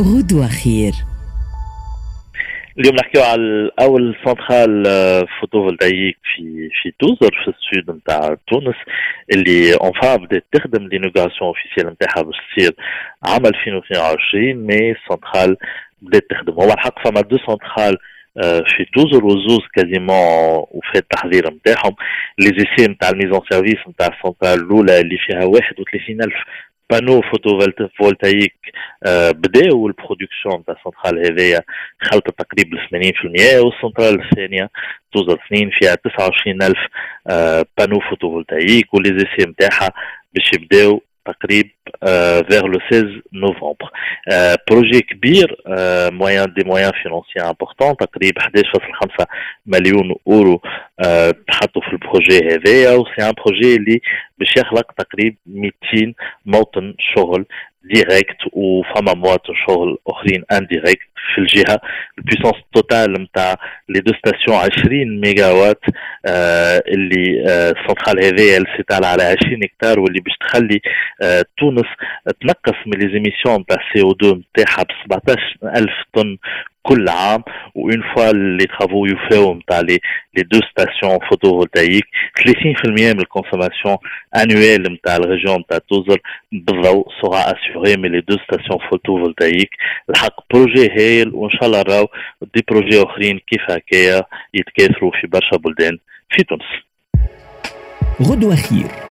غدوة خير. اليوم نحكيو على اول centrale photovoltaïque في في توزر في ال sud نتاع تونس اللي enfin بدات تخدم l'inauguration officielle نتاعها باش تصير عام 2022 mais ال centrale بدات تخدم هو الحق فما deux centrales في توزر وزوز quasiment وفات التحضير نتاعهم. les essais نتاع ال mise en service نتاع السنترال الأولى اللي فيها 31000 panneaux photovoltaïques بداوا ال production تاع السنترال هذايا خلطت تقريبا 80% والسنترال الثانية توصل سنين فيها 29000 panneaux photovoltaïques و les essais نتاعها باش يبداو تقريب vers le 16 novembre. بروجي كبير موان دي موان فينونسيي امبورتون تقريبا 11.5 مليون اورو تحطوا في البروجي هذايا وسي ان بروجي اللي باش يخلق تقريبا 200 موطن شغل ديريكت وفما مواطن شغل اخرين indirects في الجهه ال puissance totale نتاع les deux stations 20 ميجا وات اللي السنترال هذايا اللي تاع على 20 هكتار واللي باش تخلي تونس تنقص من les émissions نتاع CO2 نتاعها ب 17000 طن كل عام une fois les travaux يفاو نتاع les les deux stations photovoltaïques 30% من ال consommation annuelle نتاع ال région نتاع توزر بالضوء sera assurée من les deux stations photovoltaïques الحق projet هايل وان شاء الله راهو des projets اخرين كيف هكايا يتكاثروا في برشا بلدان في تونس غدوة خير